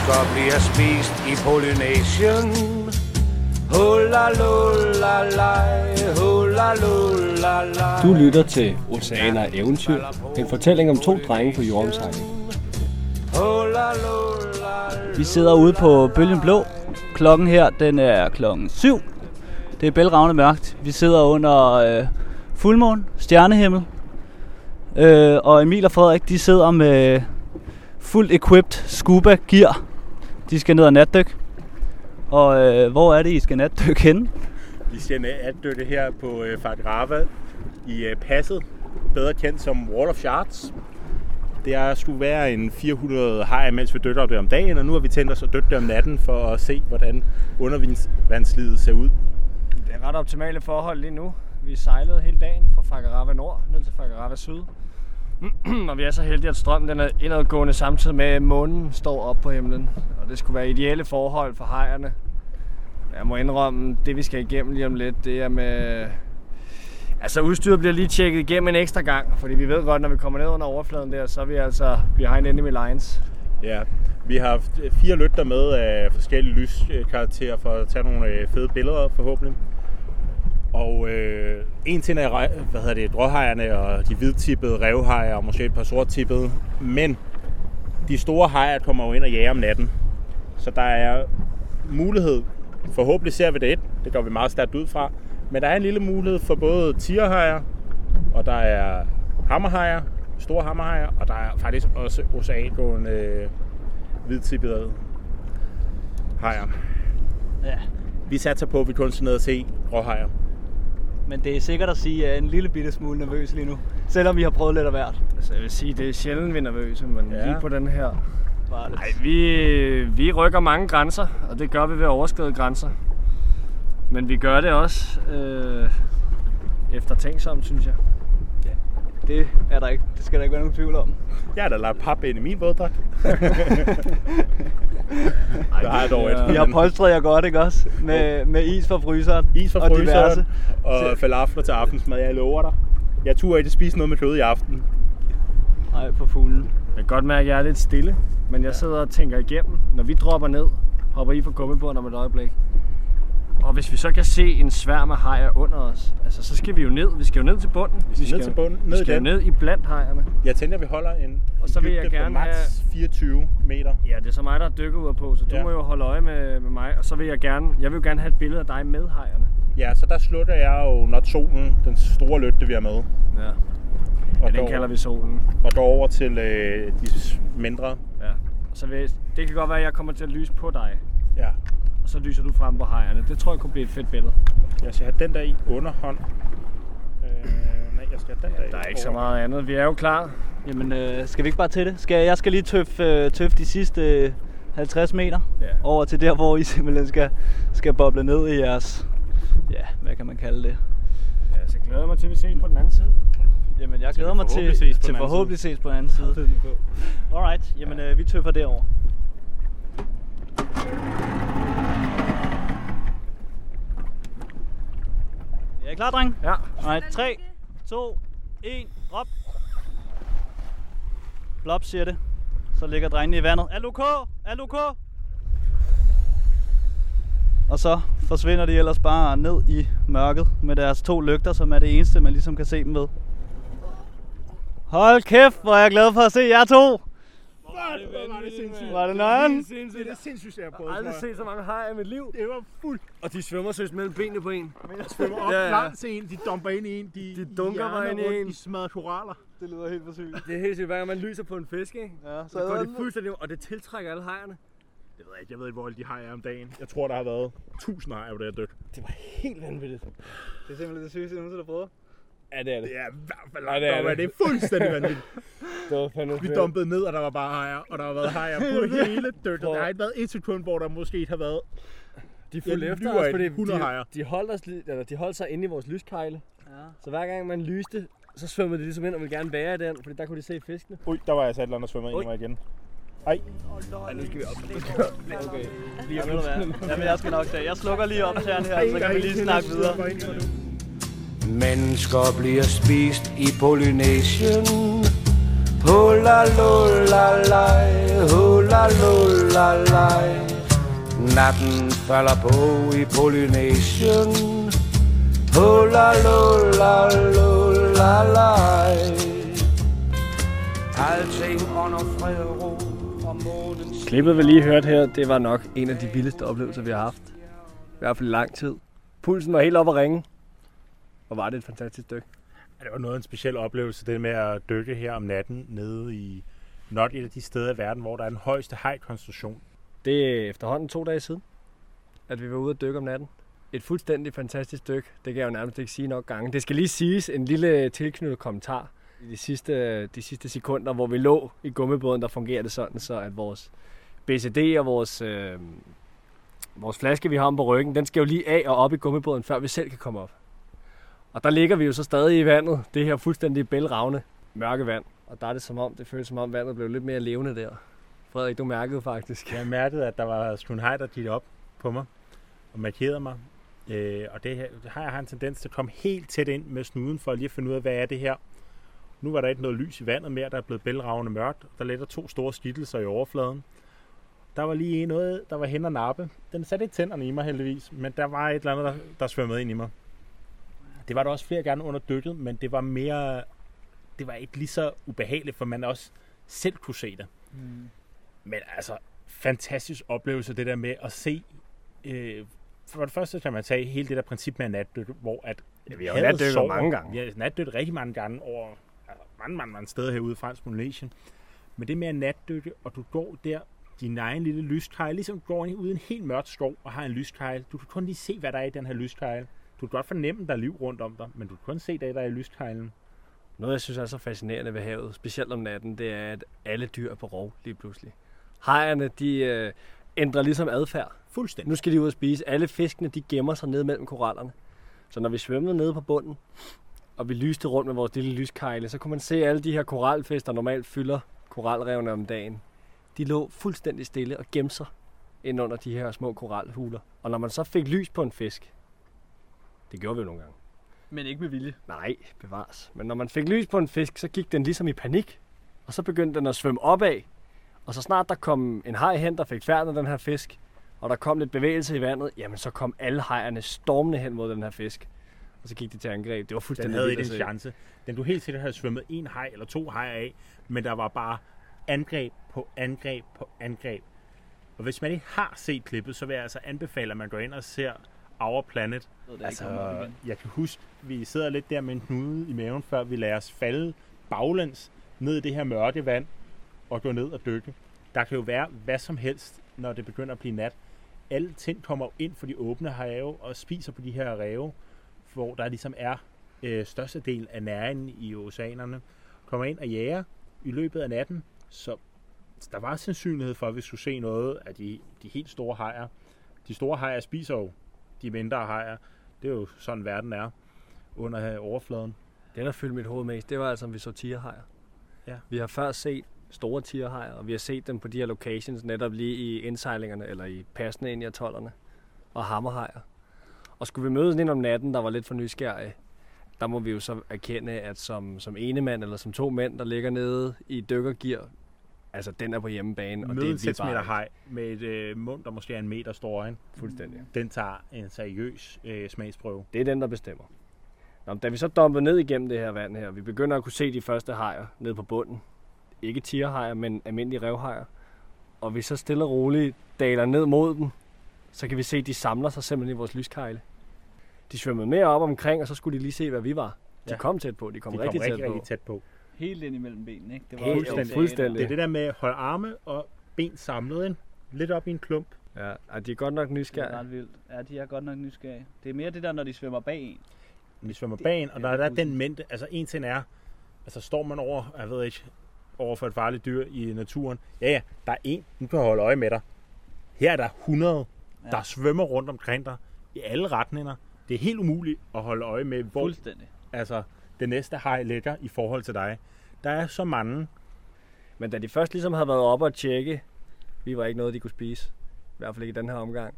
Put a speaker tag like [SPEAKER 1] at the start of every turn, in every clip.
[SPEAKER 1] Mennesker bliver spist i Polynesien. Hula lula lej, hula lula lej.
[SPEAKER 2] Du lytter til Oceaner Eventyr, en fortælling om to drenge på jordomsejling.
[SPEAKER 3] Vi sidder ude på Bølgen Blå. Klokken her, den er klokken 7. Det er bælragende mørkt. Vi sidder under øh, fuldmåne, stjernehimmel. Øh, og Emil og Frederik, de sidder med fuldt equipped scuba gear. De skal ned og natdykke. Og øh, hvor er det, I skal natdykke henne?
[SPEAKER 4] Vi skal natdykke her på øh, Fagrava i øh, passet, bedre kendt som Wall of Shards. Det er, skulle være en 400 hajer, mens vi dykker det om dagen, og nu har vi tænkt os at dykke det om natten for at se, hvordan undervandslivet ser ud.
[SPEAKER 5] Det er ret optimale forhold lige nu. Vi sejlede hele dagen fra Fagarava Nord ned til Fagarava Syd. og vi er så heldige, at strømmen den er indadgående samtidig med, at månen står op på himlen. Og det skulle være ideelle forhold for hejerne. Jeg må indrømme, det vi skal igennem lige om lidt, det er med... Altså udstyret bliver lige tjekket igennem en ekstra gang, fordi vi ved godt, når vi kommer ned under overfladen der, så er vi altså behind enemy lines.
[SPEAKER 4] Ja, vi har haft øh, fire lygter med af forskellige lyskarakterer for at tage nogle øh, fede billeder forhåbentlig. Og øh, en ting er hvad hedder det, dråhejerne og de hvidtippede revhajer og måske et par sorttippede. Men de store hajer kommer jo ind og jager om natten. Så der er mulighed, forhåbentlig ser vi det et, det går vi meget stærkt ud fra. Men der er en lille mulighed for både tigerhajer, og der er hammerhajer, store hammerhajer, og der er faktisk også oceangående øh, hvidtippede hajer.
[SPEAKER 3] Ja.
[SPEAKER 4] Vi satser på, at vi kun skal ned og se råhajer.
[SPEAKER 3] Men det er sikkert at sige, at jeg er en lille bitte smule nervøs lige nu. Selvom vi har prøvet lidt af hvert.
[SPEAKER 5] Altså jeg vil sige, det er sjældent, vi er nervøse, men
[SPEAKER 4] Ja.
[SPEAKER 5] lige på den her. Nej, vi, vi rykker mange grænser, og det gør vi ved at overskride grænser. Men vi gør det også øh, eftertænksomt, synes jeg.
[SPEAKER 3] Det er der ikke. Det skal der ikke være nogen tvivl om.
[SPEAKER 4] Jeg har da lagt pap ind i min våddragt. det har jeg dog et.
[SPEAKER 3] I har polstret jer godt, ikke også? Med, med is fra fryseren.
[SPEAKER 4] Is fra
[SPEAKER 3] og diverse.
[SPEAKER 4] fryseren og falafler til aftensmad, jeg lover dig. Jeg turde ikke spise noget med kød i aften.
[SPEAKER 3] Nej, for fuglen.
[SPEAKER 5] Jeg kan godt mærke, at jeg er lidt stille, men jeg sidder og tænker igennem. Når vi dropper ned, hopper I fra gummibåden om et øjeblik. Og hvis vi så kan se en sværm af hajer under os, altså, så skal vi jo ned. Vi skal jo ned til bunden.
[SPEAKER 4] Vi skal ned til bunden, ned
[SPEAKER 5] vi
[SPEAKER 4] i
[SPEAKER 5] skal jo ned i blandt hajerne.
[SPEAKER 4] Jeg tænker, at vi holder en,
[SPEAKER 5] Og så
[SPEAKER 4] en
[SPEAKER 5] vil jeg
[SPEAKER 4] dybde på
[SPEAKER 5] gerne
[SPEAKER 4] max 24 meter.
[SPEAKER 5] Ja, det er så mig, der dykker ud på, så du
[SPEAKER 4] Ja.
[SPEAKER 5] må jo holde øje med, med mig. Og så vil jeg gerne, jeg vil jo gerne have et billede af dig med hajerne.
[SPEAKER 4] Ja, så der slutter jeg jo når solen, den store lygte, vi har med.
[SPEAKER 5] Ja.
[SPEAKER 4] Og,
[SPEAKER 5] Ja, den kalder vi solen.
[SPEAKER 4] og går over til øh, de mindre.
[SPEAKER 5] Ja. Så vil, det kan godt være, at jeg kommer til at lyse på dig.
[SPEAKER 4] Ja.
[SPEAKER 5] Så lyser du frem på hajerne. Det tror jeg kunne blive et fedt billede.
[SPEAKER 4] Jeg skal have den der i underhånd. Øh, nej, jeg skal have den der i
[SPEAKER 5] Der er ikke så meget andet. Vi er jo klar.
[SPEAKER 3] Jamen, øh, skal vi ikke bare til det? Skal, jeg skal lige tøffe, øh, tøffe de sidste øh, 50 meter
[SPEAKER 5] Ja.
[SPEAKER 3] over til der, hvor I simpelthen skal, skal boble ned i jeres... Ja, hvad kan man kalde det?
[SPEAKER 5] Ja, så glæder jeg mig til, at vi ses på den anden side.
[SPEAKER 3] Jamen, jeg glæder mig til,
[SPEAKER 4] forhåbentlig ses på
[SPEAKER 3] til forhåbentlig ses på den anden side. Alright, jamen øh, vi tøffer derover. Er I klar, dreng?
[SPEAKER 5] Ja.
[SPEAKER 3] Alright, 3, 2, 1, op. Blop siger det. Så ligger drengene i vandet. Er du? Er du? Og så forsvinder de ellers bare ned i mørket med deres to lygter, som er det eneste, man ligesom kan se dem ved. Hold kæft, hvor er jeg glad for at se jer to.
[SPEAKER 4] Hvor var det sindssygt.
[SPEAKER 3] Var det nøgen?
[SPEAKER 4] Det er det sindssygt, jeg har
[SPEAKER 5] Jeg
[SPEAKER 4] prøvet.
[SPEAKER 5] har aldrig
[SPEAKER 4] jeg.
[SPEAKER 5] set så mange hajer i mit liv.
[SPEAKER 4] Det var fuldt.
[SPEAKER 5] Og de svømmer søs mellem benene på en.
[SPEAKER 4] svømmer op
[SPEAKER 5] Ja, ja.
[SPEAKER 4] langs en, de dumper ind i en, de,
[SPEAKER 5] De dunker mig ind i en.
[SPEAKER 4] De smadrer koraller.
[SPEAKER 3] Det lyder helt for sygt.
[SPEAKER 5] Det er helt sygt, hver gang man lyser på en fisk, ikke?
[SPEAKER 3] Ja,
[SPEAKER 5] Så går de fuldstændig, og det tiltrækker alle hajerne.
[SPEAKER 4] Jeg ved ikke, jeg ved ikke, hvor alle de hajer er om dagen. Jeg tror, der har været 1000 hajer på det her dyk.
[SPEAKER 5] Det var helt vanvittigt.
[SPEAKER 3] Det er simpelthen det sygeste, jeg nogensinde har prøvet.
[SPEAKER 5] Ja, det er det.
[SPEAKER 4] Det er i hvert fald
[SPEAKER 5] Ja, det er
[SPEAKER 4] op,
[SPEAKER 5] det.
[SPEAKER 4] det er fuldstændig vanvittigt.
[SPEAKER 5] Det var fandme
[SPEAKER 4] Vi dumpede ned, og der var bare hajer, og der har været hajer på hele dykket. Der har ikke været et sekund, hvor der måske ikke har været
[SPEAKER 5] De fulgte efter os, fordi
[SPEAKER 4] 100
[SPEAKER 5] de,
[SPEAKER 4] hajer.
[SPEAKER 5] de, holdt os, eller de holdt sig inde i vores lyskejle.
[SPEAKER 3] Ja.
[SPEAKER 5] Så hver gang man lyste, så svømmede de ligesom ind og ville gerne være i den, fordi der kunne de se fiskene.
[SPEAKER 4] Ui, der var jeg sat eller svømmer ind i mig igen. Ej,
[SPEAKER 5] Ej, nu skal vi op.
[SPEAKER 3] Okay. Lige ved du hvad? Jamen, jeg skal nok tage. Jeg slukker lige op til her, så kan vi lige snakke videre.
[SPEAKER 1] Mennesker bliver spist i Polynesien. Hula lula lej, hula lula lej Natten falder på i Polynesien Hula lula lula lej Alting under fred og ro
[SPEAKER 5] Klippet, vi lige hørte her, det var nok en af de vildeste oplevelser, vi har haft. I hvert fald i lang tid. Pulsen var helt op at ringe. Og var det et fantastisk stykke.
[SPEAKER 4] Ja, Det var noget af en speciel oplevelse, det med at dykke her om natten nede i nok et af de steder i verden, hvor der er den højeste hajkoncentration.
[SPEAKER 5] Det er efterhånden to dage siden, at vi var ude at dykke om natten. Et fuldstændig fantastisk stykke. Det kan jeg jo nærmest ikke sige nok gange. Det skal lige siges en lille tilknyttet kommentar. I de sidste, de sidste sekunder, hvor vi lå i gummibåden, der fungerer det sådan, så at vores BCD og vores, øh, vores flaske, vi har om på ryggen, den skal jo lige af og op i gummibåden, før vi selv kan komme op. Og der ligger vi jo så stadig i vandet, det her fuldstændig bælragende mørke vand. Og der er det som om, det føles som om vandet blev lidt mere levende der. Frederik, du mærkede faktisk.
[SPEAKER 4] Jeg mærkede, at der var sgu en der gik op på mig og markerede mig. Øh, og det her, det har jeg har en tendens til at komme helt tæt ind med snuden for lige at finde ud af, hvad er det her. Nu var der ikke noget lys i vandet mere, der er blevet bælragende mørkt. Der letter to store skittelser i overfladen. Der var lige noget, der var hen og nappe. Den satte ikke tænderne i mig heldigvis, men der var et eller andet, der, der svømmede ind i mig. Det var der også flere gange under dykket, men det var mere, det var ikke lige så ubehageligt, for man også selv kunne se det.
[SPEAKER 3] Mm.
[SPEAKER 4] Men altså, fantastisk oplevelse, det der med at se... Øh, for det første kan man tage hele det der princip med natdykke, hvor at
[SPEAKER 5] Ja, vi har jo natdykket
[SPEAKER 4] sover.
[SPEAKER 5] mange gange.
[SPEAKER 4] Vi har natdykket rigtig mange gange over altså, mange, mange, mange steder herude i Fransk Polynesien. Men det med at natdykke, og du går der, din egen lille lyskejl, ligesom du går ind ude i en helt mørk skov og har en lyskejl. Du kan kun lige se, hvad der er i den her lyskejl. Du kan godt fornemme, der er liv rundt om dig, men du kan kun se det, der er i lyskejlen.
[SPEAKER 5] Noget, jeg synes er så fascinerende ved havet, specielt om natten, det er, at alle dyr er på rov lige pludselig. Hejerne, de øh, ændrer ligesom adfærd.
[SPEAKER 4] Fuldstændig.
[SPEAKER 5] Nu skal de ud og spise. Alle fiskene, de gemmer sig ned mellem korallerne. Så når vi svømmede nede på bunden, og vi lyste rundt med vores lille lyskejle, så kunne man se alle de her koralfisk, der normalt fylder koralrevne om dagen. De lå fuldstændig stille og gemte sig ind under de her små koralhuler. Og når man så fik lys på en fisk, det gjorde vi jo nogle gange.
[SPEAKER 3] Men ikke med vilje.
[SPEAKER 5] Nej, bevares. Men når man fik lys på en fisk, så gik den ligesom i panik. Og så begyndte den at svømme opad. Og så snart der kom en haj hen, der fik færd af den her fisk, og der kom lidt bevægelse i vandet, jamen så kom alle hajerne stormende hen mod den her fisk. Og så gik de til angreb. Det var
[SPEAKER 4] Den
[SPEAKER 5] fuldstændig
[SPEAKER 4] havde
[SPEAKER 5] vildt
[SPEAKER 4] ikke en chance. Den du helt sikkert havde svømmet en haj eller to hajer af, men der var bare angreb på angreb på angreb. Og hvis man ikke har set klippet, så vil jeg altså anbefale, at man går ind og ser Our Planet. Altså, jeg kan huske, vi sidder lidt der med en knude i maven, før vi lader os falde baglæns ned i det her mørke vand og gå ned og dykke. Der kan jo være hvad som helst, når det begynder at blive nat. Alle ting kommer jo ind for de åbne have og spiser på de her ræve, hvor der ligesom er øh, størstedelen af næringen i oceanerne. Kommer ind og jager i løbet af natten, så der var sandsynlighed for, at vi skulle se noget af de, de helt store hajer. De store hajer spiser jo de mindre hajer. Det er jo sådan, verden er under overfladen.
[SPEAKER 5] Det, der fyldte mit hoved mest, det var altså, om vi så tigerhajer.
[SPEAKER 4] Ja.
[SPEAKER 5] Vi har før set store tigerhajer, og vi har set dem på de her locations, netop lige i indsejlingerne, eller i passene ind i atollerne, og hammerhajer. Og skulle vi mødes ind om natten, der var lidt for nysgerrige, der må vi jo så erkende, at som, som ene mand, eller som to mænd, der ligger nede i dykkergear, altså den er på hjemmebane, og
[SPEAKER 4] Møde
[SPEAKER 5] det er vi
[SPEAKER 4] 6 meter haj med et øh, mund, der måske er en meter stor. Ikke?
[SPEAKER 5] fuldstændig.
[SPEAKER 4] Den tager en seriøs øh, smagsprøve.
[SPEAKER 5] Det er den, der bestemmer. Nå, da vi så dumpede ned igennem det her vand her, vi begynder at kunne se de første hajer nede på bunden. Ikke tigerhajer, men almindelige revhajer. Og vi så stille og roligt daler ned mod dem, så kan vi se, at de samler sig simpelthen i vores lyskejle. De svømmede mere op omkring, og så skulle de lige se, hvad vi var. De
[SPEAKER 4] Ja.
[SPEAKER 5] kom tæt på, de kom,
[SPEAKER 4] De kom
[SPEAKER 5] rigtig,
[SPEAKER 4] rigtig,
[SPEAKER 5] tæt på.
[SPEAKER 4] rigtig tæt på.
[SPEAKER 3] Helt ind imellem benene, ikke? Det
[SPEAKER 5] Helt-
[SPEAKER 3] fuldstændig-
[SPEAKER 5] fuldstændig.
[SPEAKER 4] Det er det der med at holde arme og ben samlet ind. Lidt op i en klump.
[SPEAKER 5] Ja, og de er godt nok
[SPEAKER 3] Det er
[SPEAKER 5] nysgerrige.
[SPEAKER 3] ret vildt. Ja, de er godt nok nysgerrige. Det er mere det der, når de svømmer bag en.
[SPEAKER 4] Vi svømmer
[SPEAKER 3] Det-
[SPEAKER 4] bag en, og der
[SPEAKER 3] er
[SPEAKER 4] er der
[SPEAKER 3] pudsigt.
[SPEAKER 4] den mente. Altså en ting er, altså står man over, jeg ved ikke, over for et farligt dyr i naturen. Ja, ja, der er en, du kan holde øje med dig. Her er der 100,
[SPEAKER 3] Ja.
[SPEAKER 4] der svømmer rundt omkring dig i alle retninger. Det er helt umuligt at holde øje med, hvor
[SPEAKER 3] Fuldstændig.
[SPEAKER 4] altså, det næste hej ligger i forhold til dig. Der er så mange.
[SPEAKER 5] Men da de først ligesom havde været oppe og tjekke, vi var ikke noget, de kunne spise. I hvert fald ikke i den her omgang.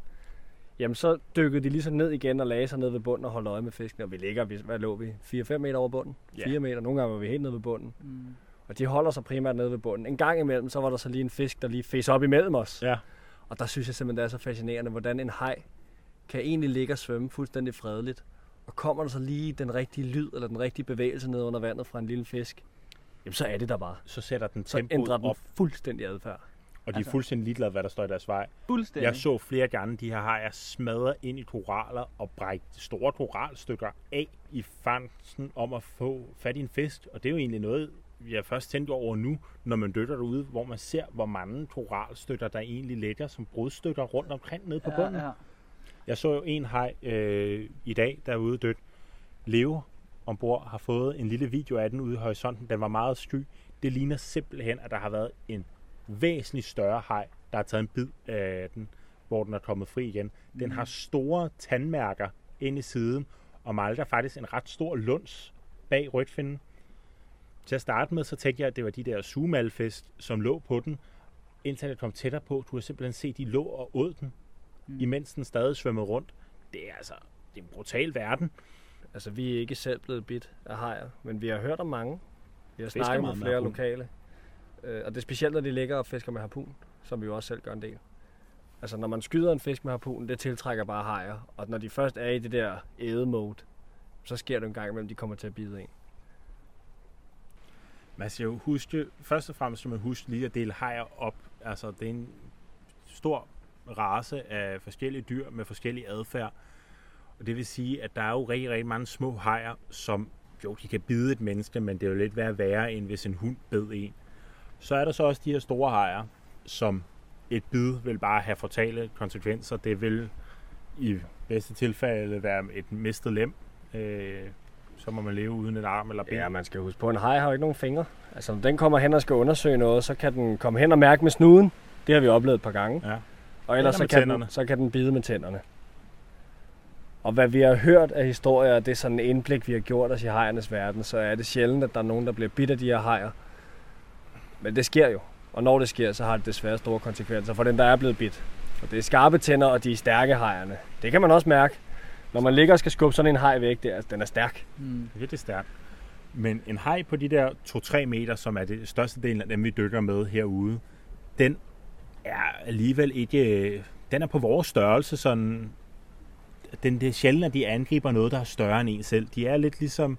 [SPEAKER 5] Jamen så dykkede de ligesom ned igen og lagde sig ned ved bunden og holdt øje med fisken. Og vi ligger, hvad lå vi? 4-5 meter over bunden?
[SPEAKER 4] Ja.
[SPEAKER 5] 4 meter, nogle gange var vi helt nede ved bunden.
[SPEAKER 3] Mm.
[SPEAKER 5] Og de holder sig primært nede ved bunden. En gang imellem, så var der så lige en fisk, der lige fes op imellem os.
[SPEAKER 4] Ja.
[SPEAKER 5] Og der synes jeg simpelthen, det er så fascinerende, hvordan en haj kan egentlig ligge og svømme fuldstændig fredeligt. Og kommer der så lige den rigtige lyd, eller den rigtige bevægelse ned under vandet fra en lille fisk, jamen så er det der bare.
[SPEAKER 4] Så sætter den
[SPEAKER 5] Så
[SPEAKER 4] tempoet
[SPEAKER 5] ændrer den
[SPEAKER 4] op,
[SPEAKER 5] fuldstændig adfærd.
[SPEAKER 4] og de er fuldstændig ligeglade, hvad der står i deres vej.
[SPEAKER 3] Fuldstændig.
[SPEAKER 4] Jeg så flere gange de her hajer smadre ind i koraller og brække store koralstykker af i fangsten om at få fat i en fisk. Og det er jo egentlig noget, jeg først tænkte over nu, når man dykker derude, hvor man ser, hvor mange koralstykker, der egentlig ligger som brudstykker rundt omkring nede på bunden.
[SPEAKER 3] Ja, ja.
[SPEAKER 4] Jeg så jo en haj øh, i dag, der er ude dødt. Leo ombord har fået en lille video af den ude i horisonten. Den var meget sky. Det ligner simpelthen, at der har været en væsentligt større haj, der har taget en bid af den, hvor den er kommet fri igen. Den har store tandmærker ind i siden, og malter faktisk en ret stor luns bag rygfinden. Til at starte med, så tænkte jeg, at det var de der sumalfest, som lå på den. Indtil jeg kom tættere på, du har simpelthen set, de lå og åd den, mm. imens den stadig svømmede rundt. Det er altså det er en brutal verden.
[SPEAKER 5] Altså, vi er ikke selv blevet bit af hajer, men vi har hørt om mange. Vi har
[SPEAKER 4] Fisker
[SPEAKER 5] snakket med flere
[SPEAKER 4] harpun.
[SPEAKER 5] lokale. Øh, og det er specielt, når de ligger og fisker med harpun, som vi jo også selv gør en del. Altså, når man skyder en fisk med harpun, det tiltrækker bare hajer. Og når de først er i det der æde-mode, så sker det en gang imellem, de kommer til at bide en.
[SPEAKER 4] Man skal jo huske, først og fremmest skal man huske lige at dele hajer op. Altså, det er en stor race af forskellige dyr med forskellig adfærd. Og det vil sige, at der er jo rigtig, rigtig mange små hajer, som jo, de kan bide et menneske, men det er jo lidt værre værre, end hvis en hund bed en. Så er der så også de her store hajer, som et bid vil bare have fatale konsekvenser. Det vil i bedste tilfælde være et mistet lem. Øh, så må man leve uden et arm eller ben.
[SPEAKER 5] Ja, man skal huske på, en haj har jo ikke nogen fingre. Altså, når den kommer hen og skal undersøge noget, så kan den komme hen og mærke med snuden. Det har vi oplevet et par gange.
[SPEAKER 4] Ja.
[SPEAKER 5] Og ellers
[SPEAKER 4] Eller
[SPEAKER 5] så kan,
[SPEAKER 4] tænderne.
[SPEAKER 5] den, så kan den bide med tænderne. Og hvad vi har hørt af historier, det er sådan en indblik, vi har gjort os i hajernes verden, så er det sjældent, at der er nogen, der bliver bidt af de her hajer. Men det sker jo. Og når det sker, så har det desværre store konsekvenser for den, der er blevet bidt. Og det er skarpe tænder, og de er stærke hajerne. Det kan man også mærke. Når man ligger og skal skubbe sådan en haj væk, det er, den er stærk.
[SPEAKER 3] Mm.
[SPEAKER 4] Det er virkelig stærkt. Men en haj på de der 2-3 meter, som er det største del af dem, vi dykker med herude, den er alligevel ikke... Øh, den er på vores størrelse, sådan... Den, det er sjældent, at de angriber noget, der er større end en selv. De er lidt ligesom...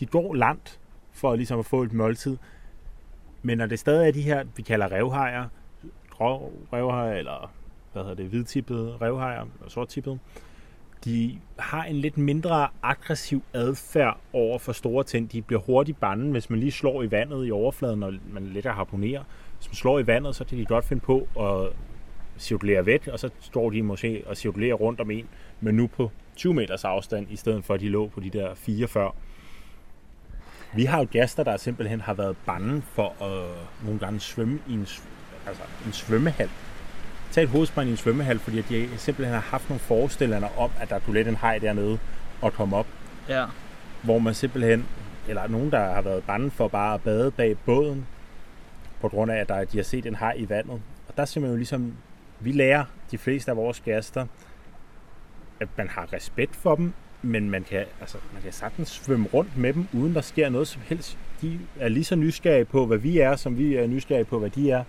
[SPEAKER 4] De går langt for ligesom at få et måltid. Men når det stadig er de her, vi kalder revhajer, grå revhajer, eller hvad hedder det, hvidtippede revhajer, og sorttippede, de har en lidt mindre aggressiv adfærd over for store ting. De bliver hurtigt bange, hvis man lige slår i vandet i overfladen, når man lidt harponerer, man slår i vandet, så kan de godt finde på at cirkulere væk, og så står de måske og cirkulerer rundt om en, men nu på 20 meters afstand, i stedet for at de lå på de der 4 før. Vi har jo gæster, der simpelthen har været bange for at nogle gange svømme i en, altså en svømmehal. Tag et hovedspring i en svømmehal, fordi de simpelthen har haft nogle forestillinger om, at der kunne let en haj dernede og komme op,
[SPEAKER 3] Ja.
[SPEAKER 4] hvor man simpelthen, eller nogen, der har været bange for bare at bade bag båden, på grund af, at der, de har set en haj i vandet. Og der skal man jo ligesom, vi lærer de fleste af vores gæster, at man har respekt for dem, men man kan, altså, man kan sagtens svømme rundt med dem, uden der sker noget som helst. De er lige så nysgerrige på, hvad vi er, som vi er nysgerrige på, hvad de er.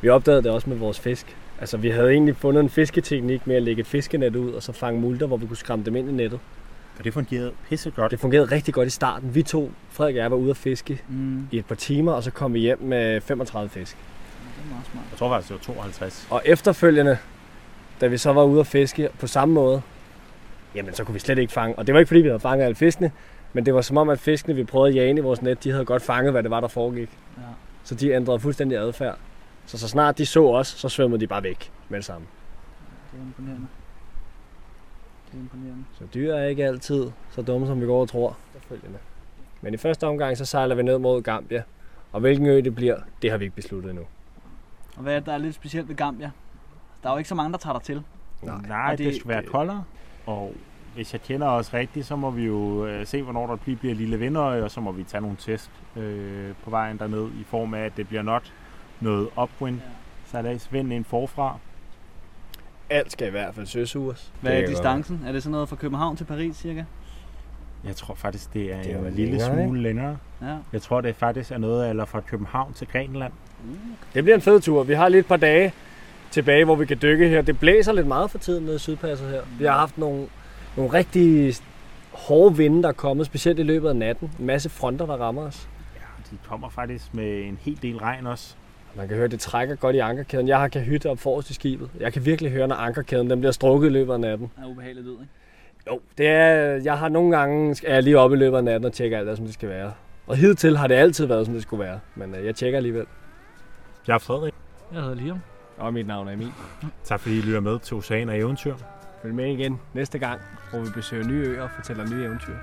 [SPEAKER 5] Vi opdagede det også med vores fisk. Altså, vi havde egentlig fundet en fisketeknik med at lægge et fiskenet ud, og så fange multer, hvor vi kunne skræmme dem ind i nettet.
[SPEAKER 4] Og det fungerede pissegodt.
[SPEAKER 5] Det fungerede rigtig godt i starten. Vi to, Frederik og jeg, var ude at fiske
[SPEAKER 3] Mm.
[SPEAKER 5] i et par timer, og så kom vi hjem med 35 fisk.
[SPEAKER 3] Det er meget smart.
[SPEAKER 4] Jeg tror faktisk, det var 52.
[SPEAKER 5] Og efterfølgende, da vi så var ude at fiske på samme måde, jamen så kunne vi slet ikke fange. Og det var ikke fordi, vi havde fanget alle fiskene, men det var som om, at fiskene, vi prøvede at jage ind i vores net, de havde godt fanget, hvad det var, der foregik.
[SPEAKER 3] Ja.
[SPEAKER 5] Så de ændrede fuldstændig adfærd. Så så snart de så os, så svømmede de bare væk med det samme.
[SPEAKER 3] Det er imponerende. Det er imponerende.
[SPEAKER 5] Så dyr er ikke altid så dumme, som vi går og tror. Efterfølgende. Men i første omgang, så sejler vi ned mod Gambia. Og hvilken ø det bliver, det har vi ikke besluttet endnu.
[SPEAKER 3] Og hvad er det, der er lidt specielt ved Gambia? Der er jo ikke så mange, der tager dig til.
[SPEAKER 5] Nej.
[SPEAKER 4] Nej,
[SPEAKER 3] Og
[SPEAKER 4] det,
[SPEAKER 3] det-
[SPEAKER 4] skal være koldere. Og hvis jeg kender os rigtigt, så må vi jo øh, se, hvornår der bliver, bliver lille vindøje, og så må vi tage nogle test øh, på vejen derned, i form af, at det bliver nok noget upwind.
[SPEAKER 3] Ja.
[SPEAKER 4] Så vind ind forfra.
[SPEAKER 5] Alt skal i hvert fald søsures.
[SPEAKER 3] Hvad er
[SPEAKER 5] kan
[SPEAKER 3] distancen? Er det sådan noget fra København til Paris cirka?
[SPEAKER 4] Jeg tror faktisk, det er,
[SPEAKER 5] Det er
[SPEAKER 4] en
[SPEAKER 5] jo
[SPEAKER 4] lille
[SPEAKER 5] længere,
[SPEAKER 4] smule længere.
[SPEAKER 3] Ja.
[SPEAKER 4] Jeg tror, det faktisk er noget eller fra København til Grækenland.
[SPEAKER 5] Det bliver en fed tur. Vi har lige et par dage tilbage, hvor vi kan dykke her. Det blæser lidt meget for tiden nede i Sydpasset her. Vi har haft nogle, nogle rigtig hårde vinde, der er kommet, specielt i løbet af natten. En masse fronter, der rammer os.
[SPEAKER 4] Ja, de kommer faktisk med en hel del regn også.
[SPEAKER 5] Man kan høre, at det trækker godt i ankerkæden. Jeg har kahyt op forrest i skibet. Jeg kan virkelig høre, når ankerkæden den bliver strukket i løbet af natten.
[SPEAKER 3] Det er ubehageligt lyd, ikke?
[SPEAKER 5] Jo, det er, jeg har nogle gange er jeg lige oppe i løbet af natten og tjekker alt, hvad som det skal være. Og hidtil har det altid været, som det skulle være. Men øh, jeg tjekker alligevel.
[SPEAKER 4] Jeg er Frederik.
[SPEAKER 3] Jeg hedder Liam.
[SPEAKER 5] Og mit navn er Emil.
[SPEAKER 4] Tak fordi I lytter med til Ocean og Eventyr.
[SPEAKER 5] Følg med igen næste gang, hvor vi besøger nye øer og fortæller nye eventyr.